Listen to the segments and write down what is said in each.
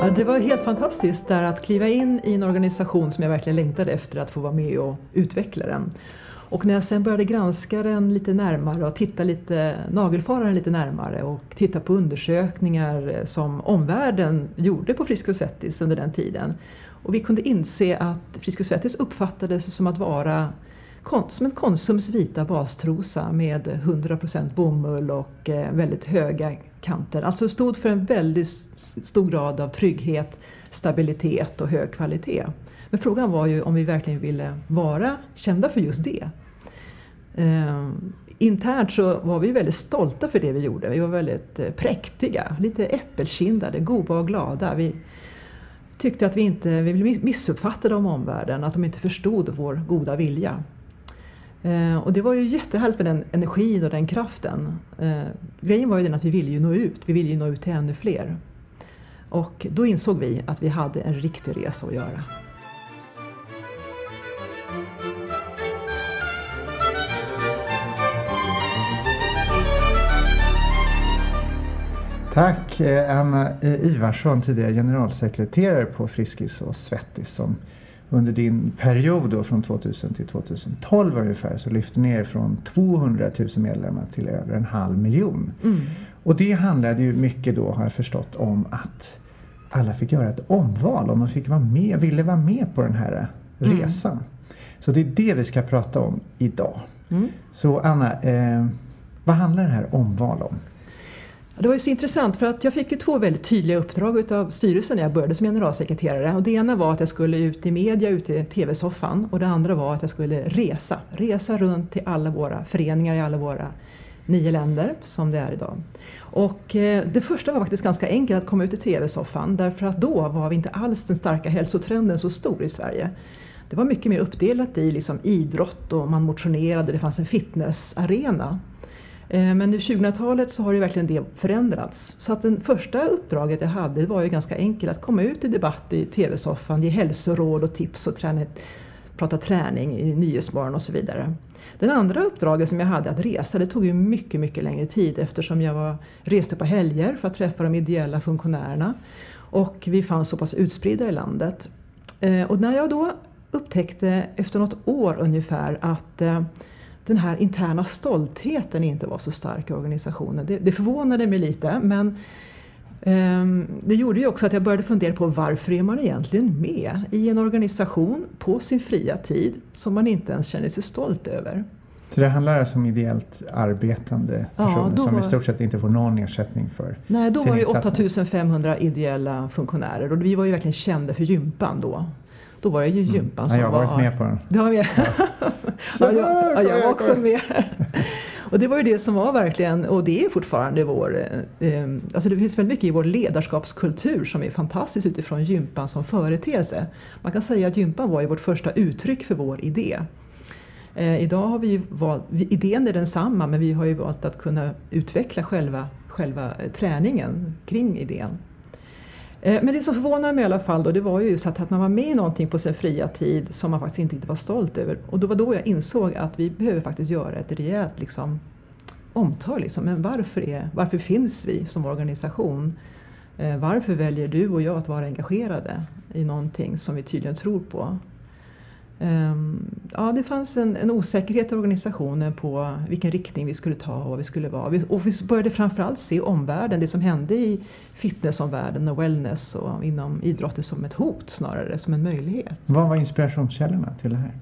Ja, det var helt fantastiskt där att kliva in i en organisation som jag verkligen längtade efter att få vara med och utveckla den. Och när jag sen började granska den lite närmare och titta lite, nagelfara den lite närmare och titta på undersökningar eh, som omvärlden gjorde på Frisk och Svettis under den tiden. Och vi kunde inse att Frisk och Svettis uppfattades som att vara som en Konsums vita bastrosa med 100% bomull och eh, väldigt höga kanter. Alltså stod för en väldigt stor grad av trygghet, stabilitet och hög kvalitet. Men frågan var ju om vi verkligen ville vara kända för just det. Eh, internt så var vi väldigt stolta för det vi gjorde. Vi var väldigt eh, präktiga, lite äppelkindade, goda och glada. Vi tyckte att vi inte vi blev missuppfattade om omvärlden, att de inte förstod vår goda vilja. Eh, och det var ju jättehärligt med den energin och den kraften. Eh, grejen var ju den att vi ville ju nå ut, vi ville ju nå ut till ännu fler. Och då insåg vi att vi hade en riktig resa att göra. Tack eh, Anna eh, Ivarsson, tidigare generalsekreterare på Friskis och Svettis som under din period då från 2000 till 2012 ungefär så lyfte ner från 200 000 medlemmar till över en halv miljon. Mm. Och det handlade ju mycket då har jag förstått om att alla fick göra ett omval om de fick vara med, ville vara med på den här mm. resan. Mm. Så det är det vi ska prata om idag. Mm. Så Anna, eh, vad handlar det här omval om? Det var ju så intressant för att jag fick ju två väldigt tydliga uppdrag av styrelsen när jag började som generalsekreterare. Och det ena var att jag skulle ut i media, ut i TV-soffan och det andra var att jag skulle resa. Resa runt till alla våra föreningar i alla våra nio länder som det är idag. Och eh, det första var faktiskt ganska enkelt att komma ut i TV-soffan därför att då var vi inte alls den starka hälsotrenden så stor i Sverige. Det var mycket mer uppdelat i liksom idrott och man motionerade, det fanns en fitnessarena. Eh, men nu 2000-talet så har ju verkligen det förändrats. Så att det första uppdraget jag hade var ju ganska enkelt att komma ut i debatt i TV-soffan, ge hälsoråd och tips och träna, prata träning i Nyhetsmorgon och så vidare. Den andra uppdraget som jag hade att resa, det tog ju mycket, mycket längre tid eftersom jag var, reste på helger för att träffa de ideella funktionärerna. Och vi fanns så pass utspridda i landet. Eh, och när jag då upptäckte efter något år ungefär att eh, den här interna stoltheten inte var så stark i organisationen. Det, det förvånade mig lite men um, det gjorde ju också att jag började fundera på varför är man egentligen med i en organisation på sin fria tid som man inte ens känner sig stolt över. Så det handlar alltså om ideellt arbetande personer ja, som var, i stort sett inte får någon ersättning för Nej, då var det 8500 ideella funktionärer och vi var ju verkligen kända för gympan då. Då var det ju gympan mm. som ja, jag var... Jag har varit med på den. Du var med? Ja. ja, jag, ja, jag var också med. och det var ju det som var verkligen, och det är fortfarande vår... Eh, eh, alltså det finns väldigt mycket i vår ledarskapskultur som är fantastiskt utifrån gympan som företeelse. Man kan säga att gympan var ju vårt första uttryck för vår idé. Eh, idag har vi ju valt, idén är densamma men vi har ju valt att kunna utveckla själva, själva träningen kring idén. Eh, men det som förvånade mig i alla fall då, det var ju just att, man var med i någonting på sin fria tid som man faktiskt inte var stolt över. Och det var då jag insåg att vi behöver faktiskt göra ett rejält liksom, omtag. Liksom. Men varför, är, varför finns vi som organisation? Eh, varför väljer du och jag att vara engagerade i någonting som vi tydligen tror på? Ehm, ja, det fanns en, en, osäkerhet i organisationen på vilken riktning vi skulle ta och vad vi skulle vara. Och vi började framförallt se omvärlden, det som hände i fitnessomvärlden och wellness och inom idrotten som ett hot snarare, som en möjlighet. Vad var inspirationskällorna till det här?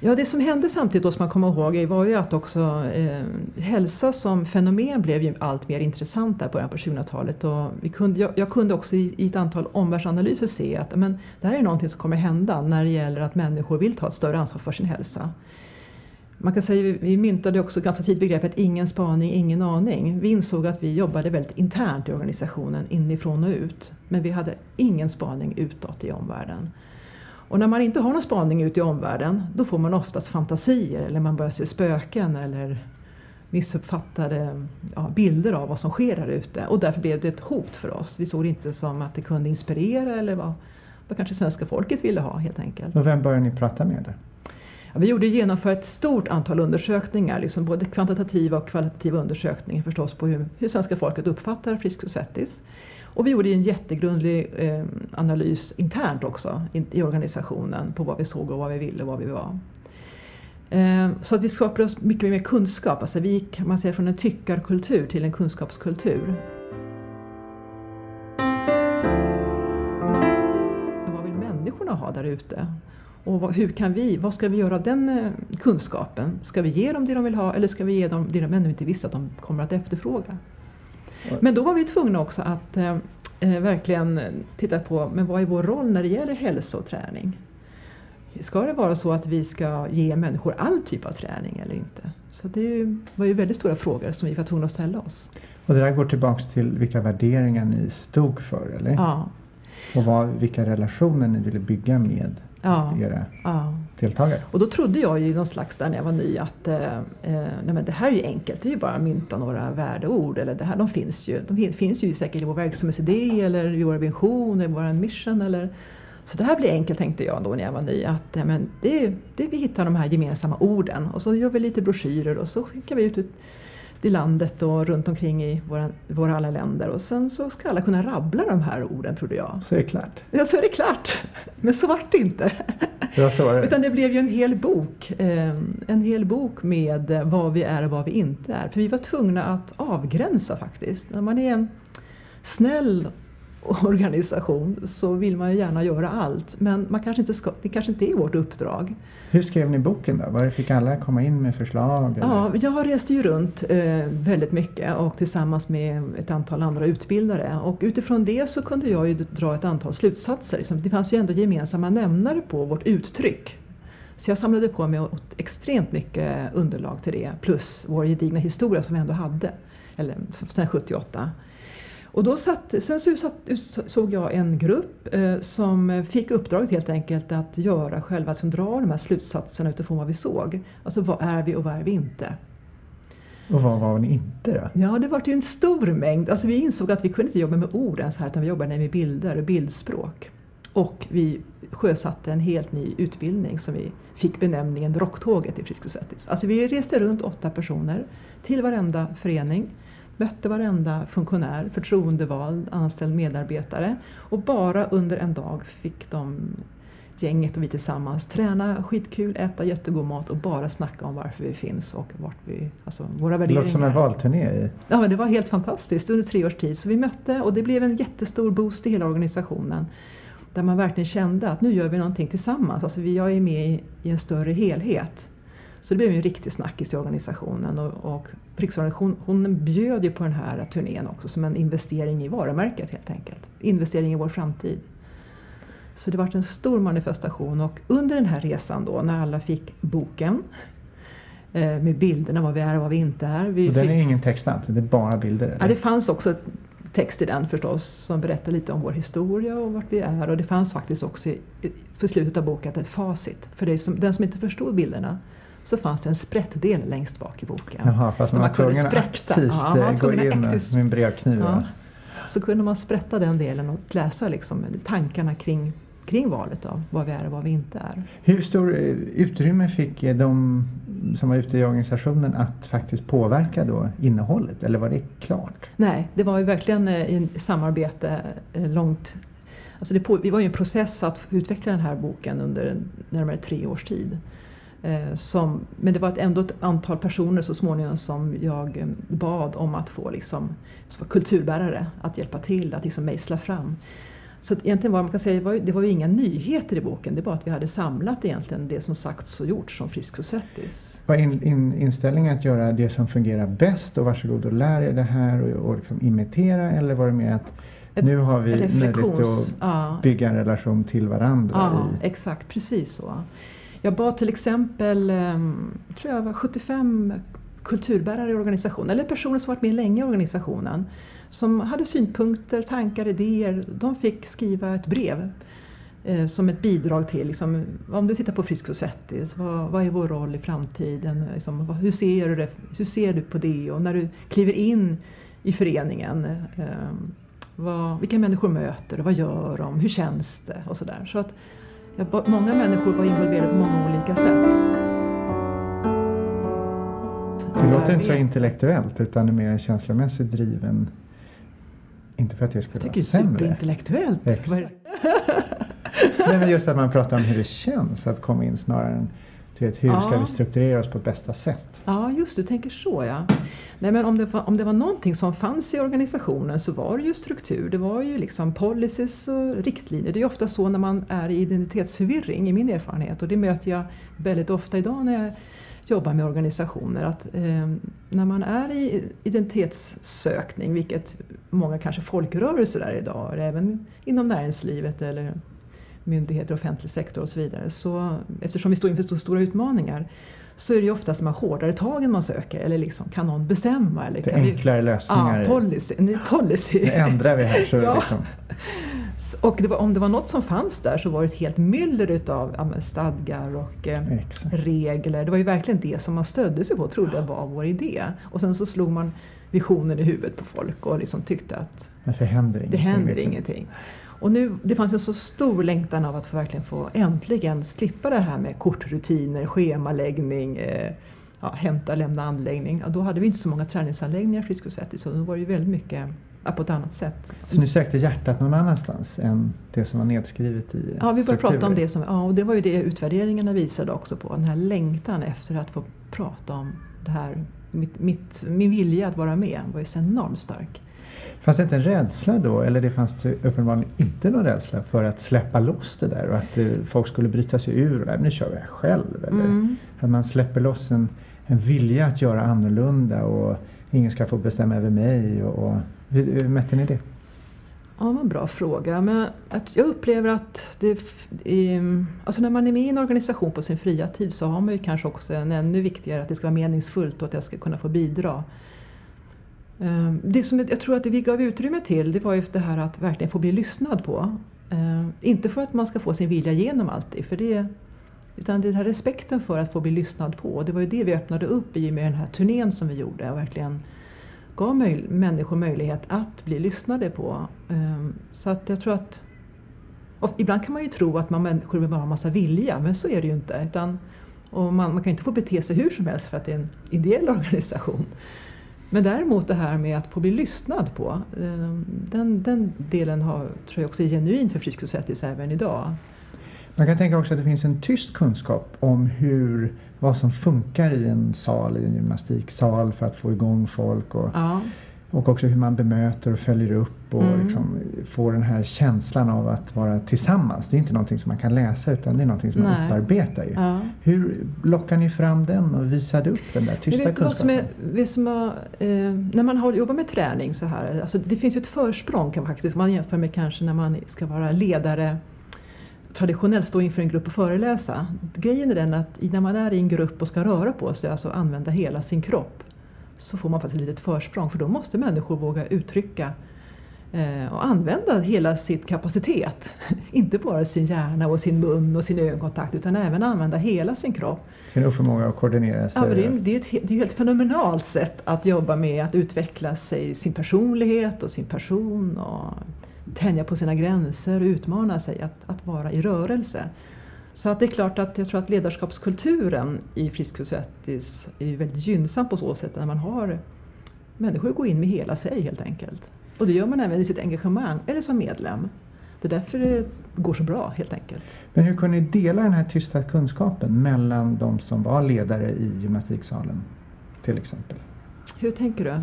Ja, det som hände samtidigt då som man kommer ihåg var ju att också eh, hälsa som fenomen blev ju allt mer intressant där början på 2000-talet. Och vi kunde, jag, jag, kunde också i, i, ett antal omvärldsanalyser se att men, det här är någonting som kommer hända när det gäller att människor vill ta ett större ansvar för sin hälsa. Man kan säga, vi myntade också ganska tidigt begreppet ingen spaning, ingen aning. Vi insåg att vi jobbade väldigt internt i organisationen, inifrån och ut. Men vi hade ingen spaning utåt i omvärlden. Och när man inte har någon spaning ut i omvärlden då får man oftast fantasier eller man börjar se spöken eller missuppfattade ja, bilder av vad som sker här ute. Och därför blev det ett hot för oss. Vi såg det inte som att det kunde inspirera eller vad, vad kanske svenska folket ville ha helt enkelt. Och vem började ni prata med? Där? Ja, vi gjorde genomför ett stort antal undersökningar, liksom både kvantitativa och kvalitativa undersökningar förstås på hur, hur svenska folket uppfattar Friskis och Svettis. Och vi gjorde en jättegrundlig eh, analys internt också in, i organisationen på vad vi såg och vad vi ville och vad vi var. Eh, så att vi skapade oss mycket mer kunskap, alltså vi gick man säger, från en tyckarkultur till en kunskapskultur. Vad vill människorna ha där ute? Och vad, hur kan vi, vad ska vi göra av den eh, kunskapen? Ska vi ge dem det de vill ha eller ska vi ge dem det de ännu inte visste att de kommer att efterfråga? Men då var vi tvungna också att eh, eh, verkligen titta på men vad är vår roll när det gäller hälsoträning? Ska det vara så att vi ska ge människor all typ av träning eller inte? Så det var ju väldigt stora frågor som vi var tvungna att ställa oss. Och det där går tillbaks till vilka värderingar ni stod för, eller? Ja. Och vad, vilka relationer ni ville bygga med Ja. era ja. deltagare? Och då trodde jag ju någon slags där när jag var ny att eh, eh, nej men det här är ju enkelt, det är ju bara att mynta några värdeord. Eller det här, de finns ju, de fin- finns ju säkert i vår verksamhetsidé eller i vår vision, i vår mission. Eller, så det här blir enkelt tänkte jag då när jag var ny. Att, eh, men det, det, vi hittar de här gemensamma orden och så gör vi lite broschyrer och så skickar vi ut ett, i landet och runt omkring i våra, våra alla länder och sen så ska alla kunna rabbla de här orden trodde jag. Så är det klart. Ja, så är det klart. Men så vart det inte. Var så var det. Utan det blev ju en hel bok. eh, En hel bok med eh, vad vi är och vad vi inte är. För vi var tvungna att avgränsa faktiskt. När man är snäll organisation så vill man ju gärna göra allt. Men man kanske inte ska, det kanske inte är vårt uppdrag. Hur skrev ni boken då? Var fick alla komma in med förslag? Eller? Ja, jag reste ju runt eh, väldigt mycket och tillsammans med ett antal andra utbildare. Och utifrån det så kunde jag ju dra ett antal slutsatser. Liksom, Det fanns ju ändå gemensamma nämnare på vårt uttryck. Så jag samlade på mig extremt mycket underlag till det, plus vår gedigna historia som vi ändå hade, eller sedan 78. Och då satt, sen så såg jag en grupp eh, som fick uppdraget helt enkelt att göra själva, att dra de här slutsatserna utifrån vad vi såg. Alltså vad är vi och vad är vi inte? Och vad var ni inte då? Ja, det var ju en stor mängd. Alltså vi insåg att vi kunde inte jobba med orden så här utan vi jobbade med bilder och bildspråk. Och vi sjösatte en helt ny utbildning som vi fick benämningen Rocktåget i Frisk och Svettis. Alltså vi reste runt åtta personer till varenda förening, mötte varenda funktionär, förtroendevald, anställd medarbetare och bara under en dag fick de gänget och vi tillsammans träna skitkul, äta jättegod mat och bara snacka om varför vi finns och vart vi, alltså våra Det värderingar. låter som en valturné. Ja, men det var helt fantastiskt under tre års tid. Så vi mötte och det blev en jättestor boost i hela organisationen. Där man verkligen kände att nu gör vi någonting tillsammans. Alltså vi, jag är med i en större helhet. Så det blev ju en riktig snackis i organisationen och, och Riksorganisationen bjöd ju på den här turnén också som en investering i varumärket helt enkelt. Investering i vår framtid. Så det var en stor manifestation och under den här resan då när alla fick boken eh, med bilderna vad vi är och vad vi inte är. Vi Och den fick, är ingen textad, det är bara bilder? Ja, Eller? det fanns också text i den förstås som berättar lite om vår historia och vart vi är. Och det fanns faktiskt också i, slutet av boken ett facit. För dig som, den som inte förstod bilderna så fanns det en sprättdel längst bak i boken. Jaha, fast man man kunde sprätta. aktivt Ja, man eh, gå tvungen att in aktivt- med en brödkniv. Ja. Så kunde man sprätta den delen och läsa liksom tankarna kring, kring valet av vad vi är och vad vi inte är. Hur stor eh, utrymme fick eh, de som var ute i organisationen att faktiskt påverka då innehållet? Eller var det klart? Nej, det var ju verkligen i samarbete långt... Alltså det på, vi var ju en process att utveckla den här boken under närmare tre års tid. Eh, Som, men det var ett, ändå ett antal personer så småningom som jag eh, bad om att få liksom, som kulturbärare att hjälpa till, att liksom mejsla fram. Så egentligen var, man kan säga, det, var, ju- det var ju inga nyheter i boken, det var att vi hade samlat egentligen det som sagts och gjorts om Frisk och Svettis. Var in, in, inställningen att göra det som fungerar bäst och varsågod och lär er det här och, och liksom imitera? Eller var det mer att Ett nu har vi möjlighet att Ja. bygga en relation till varandra? Ja, i, exakt, precis så. Jag bad till exempel, ehm, tror jag var 75 kulturbärare i organisationen, eller personer som varit med länge i organisationen, som hade synpunkter, tankar, idéer. De fick skriva ett brev eh, som ett bidrag till, liksom, om du tittar på Frisk och Svettis, vad, vad är vår roll i framtiden? Liksom, vad, hur, ser du det, hur ser du på det? Och när du kliver in i föreningen, eh, vad, vilka människor möter du? Vad gör de? Hur känns det? Och sådär. Så att många människor var involverade på många olika sätt. Det låter inte så intellektuellt utan är mer känslomässigt driven. Inte för att det skulle jag vara sämre. Jag tycker superintellectuellt. Nej, men just att man pratar om hur det känns att komma in snarare än vet, hur ja. ska vi strukturera oss på bästa sätt? Ja, just du tänker så ja. Nej, men om det, var, om det var någonting som fanns i organisationen så var det ju struktur. Det var ju liksom policies och riktlinjer. Det är ju ofta så när man är i identitetsförvirring i min erfarenhet och det möter jag väldigt ofta idag när jag jobbar med organisationer. Att eh, när man är i identitetssökning, vilket många kanske folkrörelser är idag, även inom näringslivet eller myndigheter, offentlig sektor och så vidare. Så, eftersom vi står inför så stora utmaningar så är det ju ofta som har hårdare tagen man söker. Eller liksom, kan någon bestämma? Eller kan enklare vi, lösningar. Ja, policy, ny policy. Det ändrar vi här. Så ja. liksom. Och det var, om det var något som fanns där så var det ett helt myller utav ja, stadgar och eh, regler. Det var ju verkligen det som man stödde sig på trodde var vår idé. Och sen så slog man visionen i huvudet på folk och liksom tyckte att det händer ingenting. Det händer ingenting. Och nu, det fanns en så stor längtan av att verkligen få äntligen slippa det här med kortrutiner, schemaläggning, eh, ja, hämta, lämna anläggning. Ja, då hade vi inte så många träningsanläggningar Frisk och Svettis så då var det ju väldigt mycket på ett annat sätt. Så ni sökte hjärtat någon annanstans än det som var nedskrivet i Ja, vi började prata om det som, ja, och det var ju det utvärderingarna visade också på. Den här längtan efter att få prata om det här, mitt, mitt, min vilja att vara med var ju så enormt stark. Fanns det inte en rädsla då, eller det fanns det uppenbarligen inte någon rädsla för att släppa loss det där och att eh, folk skulle bryta sig ur och nu kör jag själv. Eller mm. att man släpper loss en, en vilja att göra annorlunda och ingen ska få bestämma över mig. Och, och hur, hur mätte ni det? Ja, det var en bra fråga. Men att jag upplever att det, alltså när man är med i en organisation på sin fria tid så har man ju kanske också en ännu viktigare att det ska vara meningsfullt och att jag ska kunna få bidra. Ehm, det som jag tror att vi gav utrymme till det var ju det här att verkligen få bli lyssnad på. Ehm, inte för att man ska få sin vilja igenom alltid, för det, utan den här respekten för att få bli lyssnad på. Det var ju det vi öppnade upp i och med den här turnén som vi gjorde och verkligen gav möj människor möjlighet att bli lyssnade på. Ehm, så att jag tror att ibland kan man ju tro att man människor bara har massa vilja, men så är det ju inte. Utan, och man, man kan inte få bete sig hur som helst för att det är en ideell organisation. Men däremot det här med att få bli lyssnad på, ehm, den, den delen har, tror jag också är genuin för Friskis och även idag. Man kan tänka också att det finns en tyst kunskap om hur, vad som funkar i en sal, i en gymnastiksal för att få igång folk. Och, ja. Och också hur man bemöter och följer upp och mm. liksom får den här känslan av att vara tillsammans. Det är inte någonting som man kan läsa utan det är någonting som Nej. man upparbetar. Ju. Ja. Hur lockar ni fram den och visade upp den där tysta vet kunskapen? Som är, eh, när man har, jobbar med träning så här, alltså det finns ju ett försprång kan man faktiskt, man jämför med kanske när man ska vara ledare traditionellt stå inför en grupp och föreläsa. Grejen är den att när man är i en grupp och ska röra på sig, alltså använda hela sin kropp, så får man faktiskt ett litet försprång för då måste människor våga uttrycka eh, och använda hela sin kapacitet. Inte bara sin hjärna och sin mun och sin ögonkontakt utan även använda hela sin kropp. Sin oförmåga att koordinera sig. Ja, det, är, det, är ett, det är ett helt fenomenalt sätt att jobba med att utveckla sig, sin personlighet och sin person. Och tänja på sina gränser och utmana sig att, att vara i rörelse. Så att det är klart att jag tror att ledarskapskulturen i Frisk och Svettis är väldigt gynnsam på så sätt när man har människor går in med hela sig helt enkelt. Och det gör man även i sitt engagemang eller som medlem. Det är därför det går så bra helt enkelt. Men hur kunde ni dela den här tysta kunskapen mellan de som var ledare i gymnastiksalen till exempel? Hur tänker du?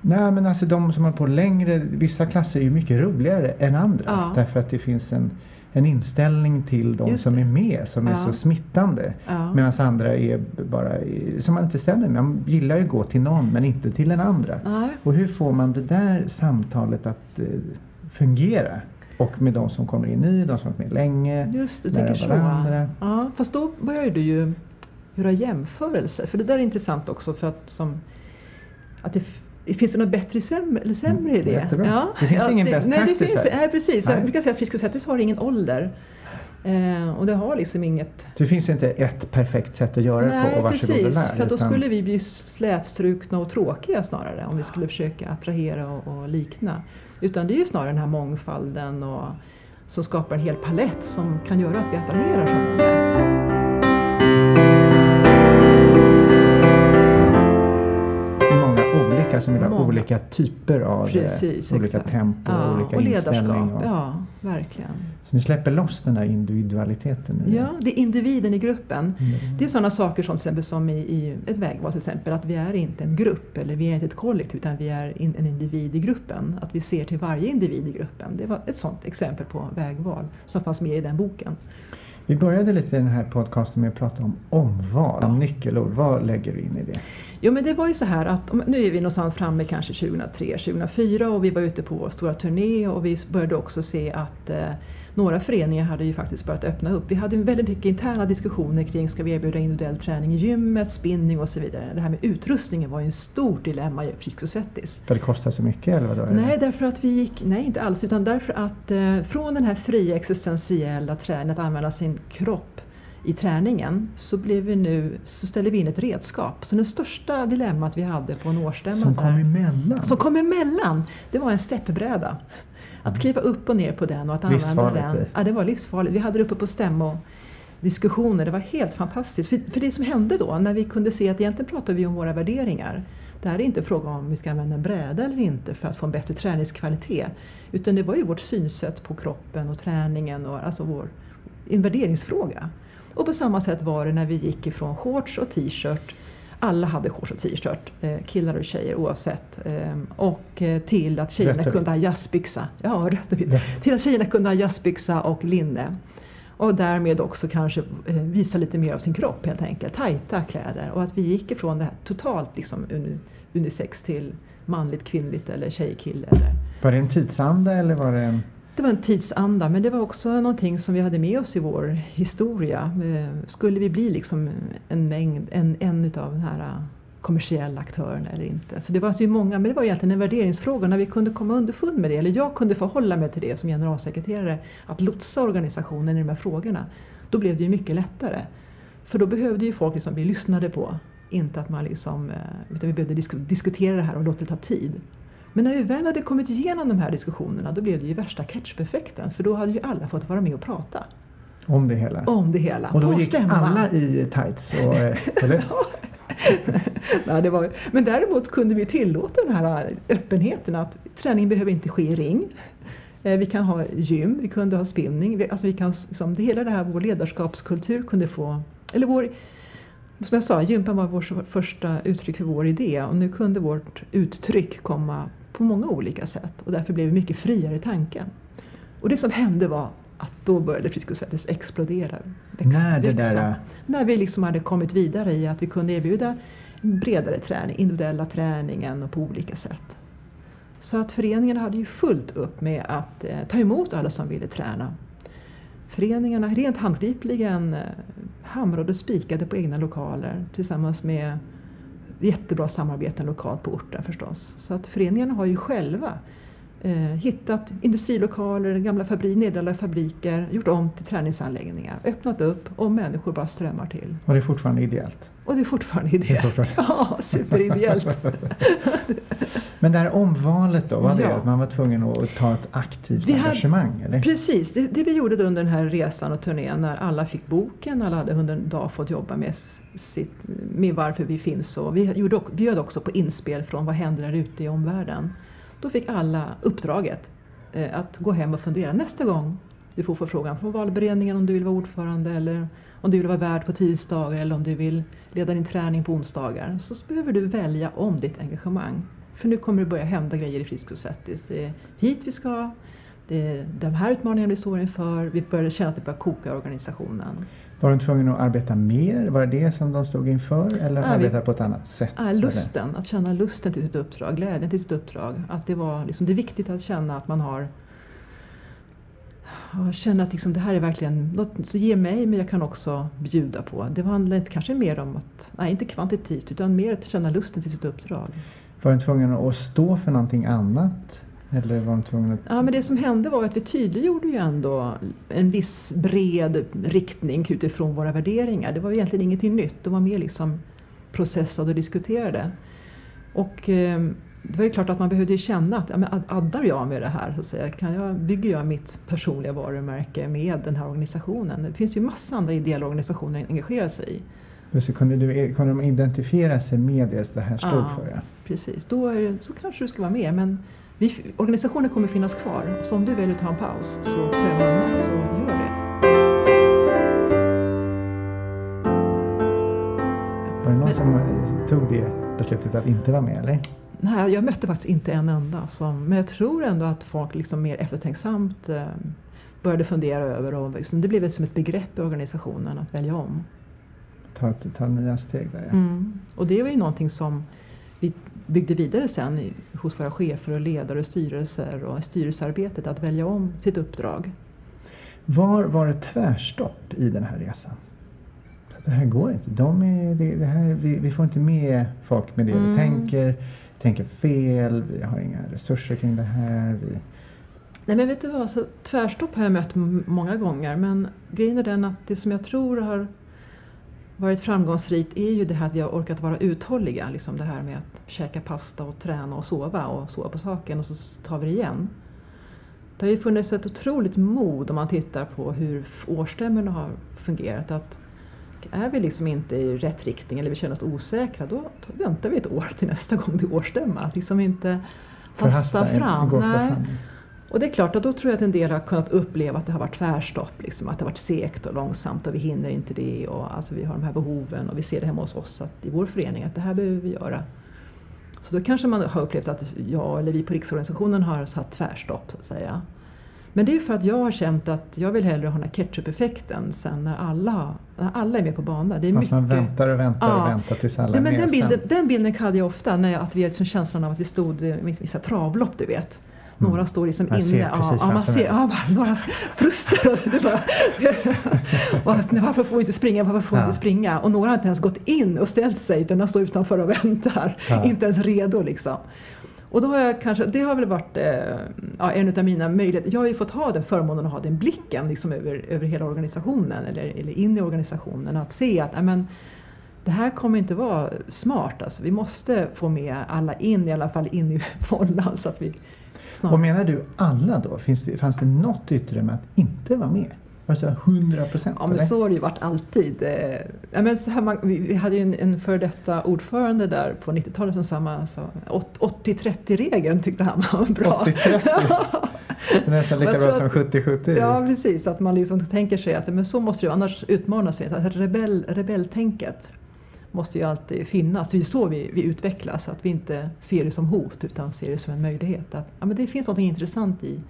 Nej men alltså de som har på längre, vissa klasser är ju mycket roligare än andra. Ja. Därför att det finns en, en inställning till de som är med som ja. är så smittande. Ja. Medan andra är bara, som man inte stämmer med. Man gillar ju att gå till någon men inte till den andra. Ja. Och hur får man det där samtalet att uh, fungera? Och med de som kommer in ny, de som har varit med länge, Just du tänker varandra. Så. Ja, fast då börjar du ju göra jämförelser. För det där är intressant också för att, som, att det Finns det något bättre sämre, eller sämre i det? Jättebra. Ja. Det finns ja, ingen bäst nej, det finns, nej, precis. Nej. Jag brukar säga att Frisk och Svettis har ingen ålder. Eh, och det har liksom inget... Det finns inte ett perfekt sätt att göra nej, det på och varsågod precis, och lär, för då utan... skulle vi bli slätstrukna och tråkiga snarare om vi skulle försöka attrahera och, och, likna. Utan det är ju snarare den här mångfalden och som skapar en hel palett som kan göra att vi attraherar så många. Olika som vill ha Många. olika typer av eh, Precis, olika exakt. tempo och Ja, olika och ledarskap. Och, Ja, verkligen. Så ni släpper loss den där individualiteten Ja, det är individen i gruppen. Mm. Det är sådana saker som, till som i, i ett vägval, till exempel, att vi är inte en grupp eller vi är inte ett kollektiv utan vi är in, en individ i gruppen. Att vi ser till varje individ i gruppen. Det var ett sådant exempel på vägval som fanns med i den boken. Vi började lite i den här podcasten med att prata om omval, om nyckelord. Vad lägger du in i det? Jo men det var ju så här att nu är vi någonstans framme kanske 2003, 2004 och vi var ute på vår stora turné och vi började också se att eh, några föreningar hade ju faktiskt börjat öppna upp. Vi hade väldigt mycket interna diskussioner kring ska vi erbjuda individuell träning i gymmet, spinning och så vidare. Det här med utrustningen var ju en stort dilemma i Frisk och Svettis. För det kostar så mycket eller vadå? Nej, därför att vi gick, nej inte alls, utan därför att eh, från den här fria existentiella träningen, att använda sin kropp i träningen, så, blev vi nu, så ställde vi in ett redskap. Så det största dilemmat vi hade på en årsstämma Som där- kom emellan? som kom emellan, det var en steppbräda. Att kliva upp och ner på den och att använda den. det. Ja, det var livsfarligt. Vi hade det uppe på stämmo diskussioner. Det var helt fantastiskt. För, för det som hände då, när vi kunde se att egentligen pratar vi om våra värderingar. Det här är inte fråga om vi ska använda en bräda eller inte för att få en bättre träningskvalitet. Utan det var ju vårt synsätt på kroppen och träningen och alltså vår, en värderingsfråga. Och på samma sätt var det när vi gick ifrån shorts och t-shirt alla hade shorts och t-shirt, eh, killar och tjejer oavsett. Eh, och eh, till att tjejerna och kunde ha jazzbyxa. Ja. Rätt. Till att tjejerna kunde ha jazzbyxa och linne. Och därmed också kanske eh, visa lite mer av sin kropp helt enkelt. Tajta kläder. Och att vi gick ifrån det här totalt liksom uni- unisex till manligt, kvinnligt eller tjej-kille. Eller. Var det en tidsanda eller var det en... Det var en tidsanda men det var också någonting som vi hade med oss i vår historia. Eh, skulle vi bli liksom en mängd, en, en utav den här eh, kommersiella aktörerna eller inte? Så det var så många, men det var egentligen en värderingsfråga när vi kunde komma underfund med det, eller jag kunde förhålla mig till det som generalsekreterare, att lotsa organisationen i de här frågorna. Då blev det ju mycket lättare. För då behövde ju folk liksom bli lyssnade på. Inte att man liksom, eh, utan vi behövde disk- diskutera det här och låta det ta tid. Men när vi väl hade kommit igenom de här diskussionerna då blev det ju värsta ketchup-effekten för då hade ju alla fått vara med och prata Om det hela? om det hela. och då gick stämman. alla i tights? Och, eh, eller? Nej, det var, men däremot kunde vi tillåta den här öppenheten att träning behöver inte ske i ring. Eh, Vi kan ha gym, vi kunde ha spinning. Vi, alltså vi kan, liksom, det hela det här, vår ledarskapskultur kunde få... Eller vår, som jag sa, gympan var vårt första uttryck för vår idé och nu kunde vårt uttryck komma på många olika sätt och därför blev vi mycket friare i tanken. Och det som hände var att då började Frisk och Svettis explodera. väx- När det växa. där... När vi liksom hade kommit vidare i att vi kunde erbjuda bredare träning, individuella träningen och på olika sätt. Så att föreningarna hade ju fullt upp med att eh, ta emot alla som ville träna. Föreningarna rent handgripligen eh, hamrade och spikade på egna lokaler tillsammans med jättebra samarbeten lokalt på orten förstås. Så att föreningarna har ju själva hittat industrilokaler, gamla fabri, nedlagda fabriker, gjort om till träningsanläggningar, öppnat upp och människor bara strömmar till. Och det är fortfarande ideellt? Och det är fortfarande Det är ideellt. fortfarande. Ja, superideellt. Men det här omvalet då, var det Ja. att man var tvungen att ta ett aktivt Vi hade- engagemang? Eller? Precis, det, det vi gjorde då under den här resan och turnén när alla fick boken, alla hade under en dag fått jobba med, sitt, med varför vi finns och vi gjorde, bjöd också på inspel från vad händer där ute i omvärlden. Då fick alla uppdraget eh, att gå hem och fundera nästa gång du får förfrågan från valberedningen om du vill vara ordförande eller om du vill vara värd på tisdagar eller om du vill leda din träning på onsdagar så behöver du välja om ditt engagemang. För nu kommer det börja hända grejer i Frisk och Svettis. Det är hit vi ska, det är de här utmaningarna vi står inför. Vi börjar känna att det börjar koka i organisationen. Var de tvungna att arbeta mer? Var det det som de stod inför? Eller Ja, vi- arbeta på ett annat sätt? Ah, lusten, att känna lusten till sitt uppdrag, glädjen till sitt uppdrag. Att det, var, liksom, det är viktigt att känna att man har ja, känna att liksom, det här är verkligen något som ger mig men jag kan också bjuda på. Det handlar inte, kanske mer om att, nej inte kvantitativt utan mer att känna lusten till sitt uppdrag. Var de tvungna att stå för någonting annat? Eller var de tvungna att... Ja, men det som hände var att vi tydliggjorde ju ändå en viss bred riktning utifrån våra värderingar. Det var egentligen ingenting nytt, de var mer liksom processade och diskuterade. Och eh, det var ju klart att man behövde känna att ja, men addar jag med det här? Så att säga? Kan jag, bygger jag mitt personliga varumärke med den här organisationen? Det finns ju massa andra ideella organisationer att engagera sig i. Så kunde, du, kunde de identifiera sig med det det här stod ja, för? Ja. Precis, då, är, då kanske du ska vara med. Men vi, organisationen kommer finnas kvar. Så om du väljer att ta en paus så pröva så gör det. Var det någon men, som tog det beslutet att inte vara med eller? Nej, jag mötte faktiskt inte en enda. Som, men jag tror ändå att folk liksom mer eftertänksamt eh, började fundera över och liksom, det blev som ett begrepp i organisationen att välja om. Ta, ta nya steg där ja. Mm. Och det var ju någonting som vi byggde vidare sen i, hos våra chefer och ledare och styrelser och styrelsearbetet att välja om sitt uppdrag. Var var det tvärstopp i den här resan? Det här går inte. De är, det, det här, vi, vi, får inte med folk med det mm. vi tänker tänker fel, vi har inga resurser kring det här. Vi... Nej men vet du vad, så, tvärstopp har jag mött många gånger men grejen är den att det som jag tror har varit framgångsrikt är ju det här att vi har orkat vara uthålliga. Liksom det här med att käka pasta och träna och sova och sova på saken och så tar vi det igen. Det har ju funnits ett otroligt mod om man tittar på hur årsstämmorna har fungerat. Att är vi liksom inte i rätt riktning eller vi känner oss osäkra då väntar vi ett år till nästa gång det är årsstämma. Att liksom inte hasta fram. Nej. Och det är klart att då tror jag att en del har kunnat uppleva att det har varit tvärstopp, liksom, att det har varit segt och långsamt och vi hinner inte det och alltså, vi har de här behoven och vi ser det hemma hos oss att, i vår förening att det här behöver vi göra. Så då kanske man har upplevt att jag eller vi på riksorganisationen har satt tvärstopp så att säga. Men det är för att jag har känt att jag vill hellre ha den här ketchup-effekten sen när alla, när alla är med på banan. Det är mycket, man väntar och väntar ja, och väntar tills alla är men med den bilden, den bilden hade jag ofta, när jag, att vi liksom känslan av att vi stod i vissa travlopp, du vet. Några mm. står liksom man inne. Ser ja, ja, man ser ja, några fruster. Det bara, varför får vi inte springa? Varför får vi inte springa? Och några har inte ens gått in och ställt sig utan de står utanför och väntar. Inte ens redo liksom. Och då har jag kanske, det har väl varit eh, ja, en av mina möjligheter. Jag har ju fått ha den förmånen att ha den blicken liksom över, över hela organisationen eller, eller in i organisationen. Att se att amen, det här kommer inte vara smart. Alltså. Vi måste få med alla in, i alla fall in i fållan. Så att vi snart... Och menar du alla då? Finns det, fanns det något utrymme att inte vara med? Alltså 100 procent? Ja, men så har det ju varit alltid. Eh, ja, men så här, man, vi hade ju en, en före detta ordförande där på 90-talet som sa alltså, 80-30-regeln tyckte han var bra. 80-30? Nästan lika bra som 70-70? Ja, precis. Att man liksom tänker sig att men så måste det annars utmanas vi. Rebell, rebelltänket måste ju alltid finnas. Det är så vi, vi utvecklas, att vi inte ser det som hot utan ser det som en möjlighet. Att, ja, men det finns något intressant i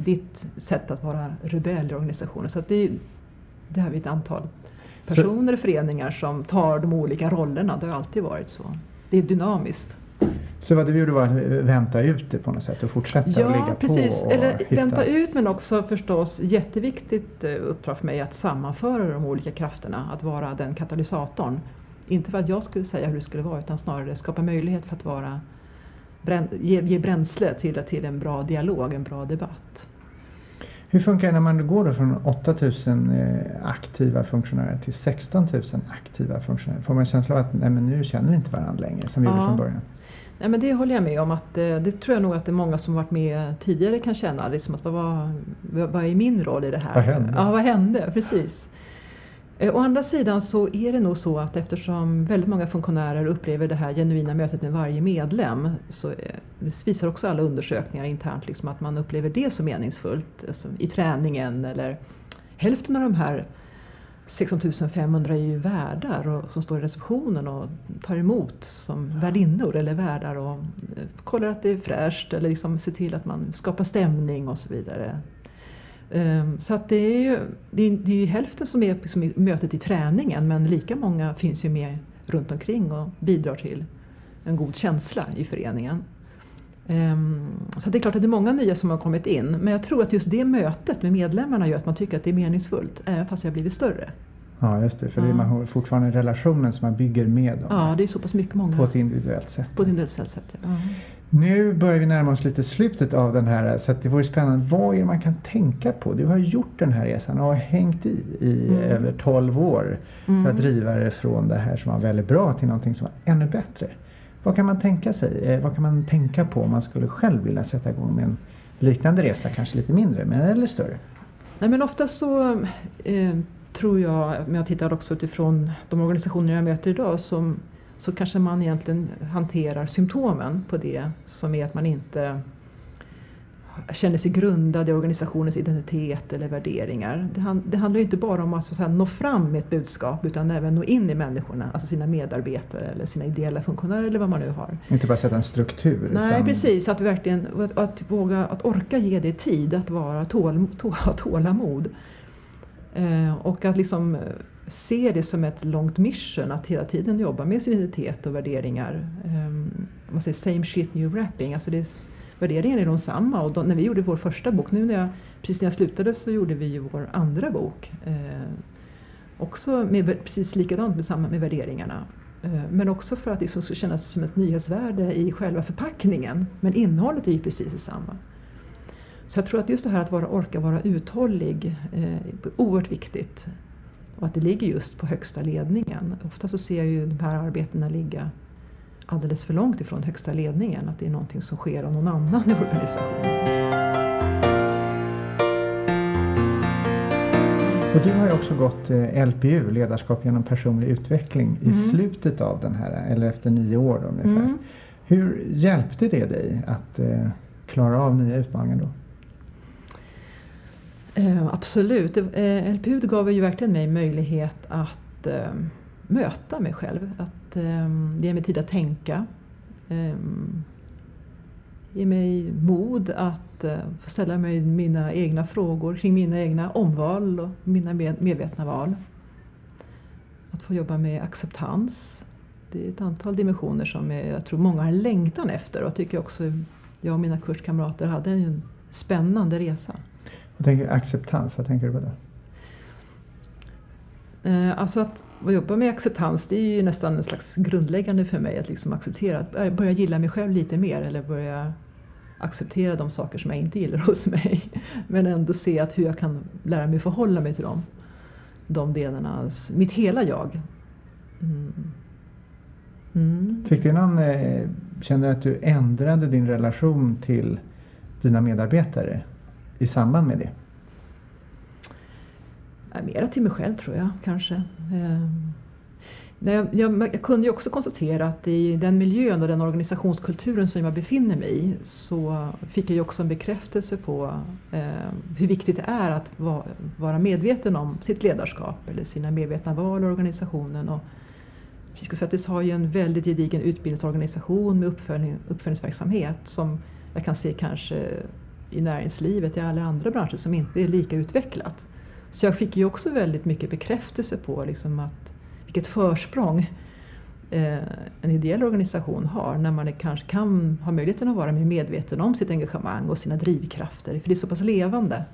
i ditt sätt att vara rebell i organisationen. Så att det, det har vi ett antal personer och föreningar som tar de olika rollerna. Det har alltid varit så. Det är dynamiskt. Så vad du gjorde var att vänta ut det på något sätt och fortsätta ja, och ligga precis. på? Och Eller hitta... vänta ut men också förstås jätteviktigt eh, uppdrag för mig att sammanföra de olika krafterna, att vara den katalysatorn. Inte för att jag skulle säga hur det skulle vara utan snarare skapa möjlighet för att vara ge, ge bränsle till, till en bra dialog, en bra debatt. Hur funkar det när man går då från 8000 eh, aktiva funktionärer till 16 000 aktiva funktionärer? Får man en känsla av att nej, men nu känner vi inte varandra längre som vi ja. gjorde från början? Nej, men det håller jag med om. Att, eh, det tror jag nog att det är många som varit med tidigare kan känna. Liksom att, vad, vad är min roll i det här? Vad hände? Ja, vad hände? Precis. Eh, Eh, å andra sidan så är det nog så att eftersom väldigt många funktionärer upplever det här genuina mötet med varje medlem så eh, det visar också alla undersökningar internt liksom att man upplever det som meningsfullt alltså i träningen eller hälften av de här 16 500 är ju värdar och, som står i receptionen och tar emot som värdinnor eller värdar och eh, kollar att det är fräscht eller liksom ser till att man skapar stämning och så vidare. Ehm, så att det är ju det är, det är hälften som är liksom mötet i träningen men lika många finns ju med runt omkring och bidrar till en god känsla i föreningen. Ehm, så det är klart att det är många nya som har kommit in men jag tror att just det mötet med medlemmarna gör att man tycker att det är meningsfullt även fast har blivit större. Ja just det, för ja. det är man fortfarande relationen som man bygger med dem. Ja, det är så pass mycket många. På ett individuellt sätt. På ett individuellt sätt, ja. Nu börjar vi närma oss lite slutet av den här så det vore spännande. Vad är det man kan tänka på? Du har gjort den här resan och har hängt i i mm. över 12 år mm. för att mm. driva det från det här som var väldigt bra till någonting som var ännu bättre. Vad kan man tänka sig? Eh, vad kan man tänka på om man skulle själv vilja sätta igång med en liknande resa, kanske lite mindre men eller större? Nej men ofta så eh, tror jag, men jag tittar också utifrån de organisationer jag möter idag, som, så kanske man egentligen hanterar symptomen på det som är att man inte känner sig grundad i organisationens identitet eller värderingar. Det, hand, det handlar inte bara om att, så att nå fram med ett budskap utan även nå in i människorna, alltså sina medarbetare eller sina ideella funktionärer eller vad man nu har. Inte bara sätta en struktur. Nej utan... precis, att verkligen att, att, våga, att orka ge det tid, att vara tål, tål, tålamod. Eh, och att liksom ser det som ett långt mission, att hela tiden jobba med sin identitet och värderingar. Um, man säger same shit new wrapping, alltså det värderingarna är de samma. Och då, när vi gjorde vår första bok, nu när jag, precis när jag slutade så gjorde vi ju vår andra bok. Eh, också med, precis likadant med, samma, med värderingarna. Eh, men också för att det ska kännas som ett nyhetsvärde i själva förpackningen. Men innehållet är ju precis detsamma. Så jag tror att just det här att vara, orka vara uthållig eh, är oerhört viktigt. Och att det ligger just på högsta ledningen. Ofta så ser jag ju de här arbetena ligga alldeles för långt ifrån högsta ledningen, att det är någonting som sker av någon annan i organisationen. Och du har ju också gått eh, LPU, ledarskap genom personlig utveckling, mm. i slutet av den här, eller efter nio år då, ungefär. Mm. Hur hjälpte det dig att eh, klara av nya utmaningar då? Eh, absolut. Eh, LPU gav ju verkligen mig möjlighet att eh, möta mig själv. Att eh, ge mig tid att tänka. Eh, ge mig mod att eh, få ställa mig mina egna frågor kring mina egna omval och mina med, medvetna val. Att få jobba med acceptans. Det är ett antal dimensioner som jag tror många har längtan efter och tycker också jag och mina kurskamrater hade en spännande resa. Jag tänker acceptans, vad tänker du på då? Eh, alltså att jobba med acceptans det är ju nästan en slags grundläggande för mig att liksom acceptera, att börja gilla mig själv lite mer eller börja acceptera de saker som jag inte gillar hos mig. Men ändå se att hur jag kan lära mig förhålla mig till dem. De delarna, mitt hela jag. Mm. Mm. Fick du någon, eh, känner du att du ändrade din relation till dina medarbetare i samband med det? mera till mig själv tror jag kanske. Ehm, jag, jag, jag, kunde ju också konstatera att i den miljön och den organisationskulturen som jag befinner mig i så fick jag ju också en bekräftelse på eh, hur viktigt det är att va, vara medveten om sitt ledarskap eller sina medvetna val i organisationen. Och Fiskesvettis har ju en väldigt gedigen utbildningsorganisation med uppföljning, uppföljningsverksamhet som jag kan se kanske i näringslivet, i alla andra branscher som inte är lika utvecklat. Så jag fick ju också väldigt mycket bekräftelse på liksom att, vilket försprång eh, en ideell organisation har när man kanske kan ha möjligheten att vara mer medveten om sitt engagemang och sina drivkrafter, för det är så pass levande.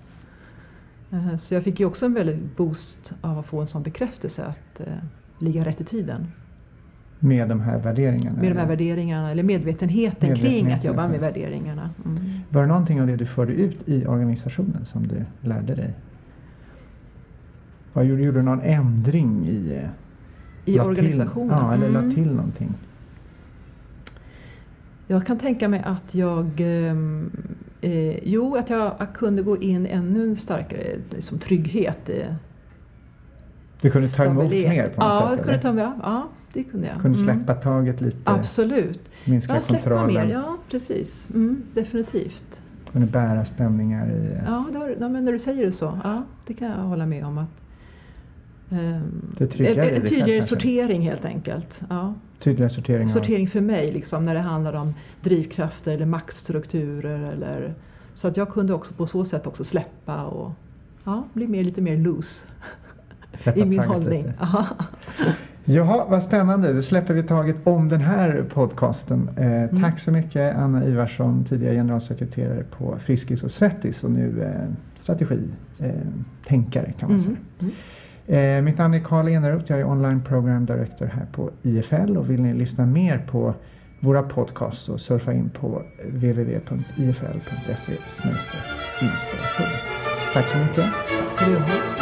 Eh, så jag fick ju också en väldigt boost av att få en sån bekräftelse att eh, ligga rätt i tiden. Med de här värderingarna? Med de här värderingarna, eller medvetenheten, medvetenheten kring att jobba med värderingarna. Mm. Var det någonting av det du förde ut i organisationen som du lärde dig? Vad gjorde, du någon ändring i? Eh, I organisationen? Till, ja, eller mm. la till någonting? Jag kan tänka mig att jag ehm, eh, Jo, att jag, jag, kunde gå in ännu starkare liksom, trygghet. Eh, du kunde ta emot mer på något ja, sätt? Kunde ta ja, det kunde jag. Kunde släppa mm. taget lite? Absolut. Minska ja, kontrollen? Mer, ja, precis. Mm, definitivt. Kunde bära spänningar i... Ja, då, ja, men när du säger det så. Ja, det kan jag hålla med om. att Ehm, det tryggare en tydligare sortering helt enkelt. Ja. Tydligare sortering? Sortering för mig, liksom, när det handlar om drivkrafter eller maktstrukturer. Eller, så att jag kunde också på så sätt också släppa och ja, bli mer, lite mer loose i min hållning. Jaha, vad spännande. Då släpper vi taget om den här podcasten. Eh, mm. Tack så mycket Anna Ivarsson, tidigare generalsekreterare på Friskis och Svettis och nu eh, strategitänkare kan man mm. säga. Mm. Eh, mitt namn är Karl Eneroth, jag är online program director här på IFL och vill ni lyssna mer på våra podcasts så surfa in på www.ifl.se inspiration. Tack så mycket. Tack ska du ha.